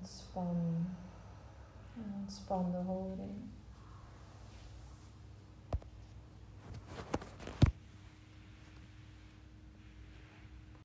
and spun and spun the whole thing.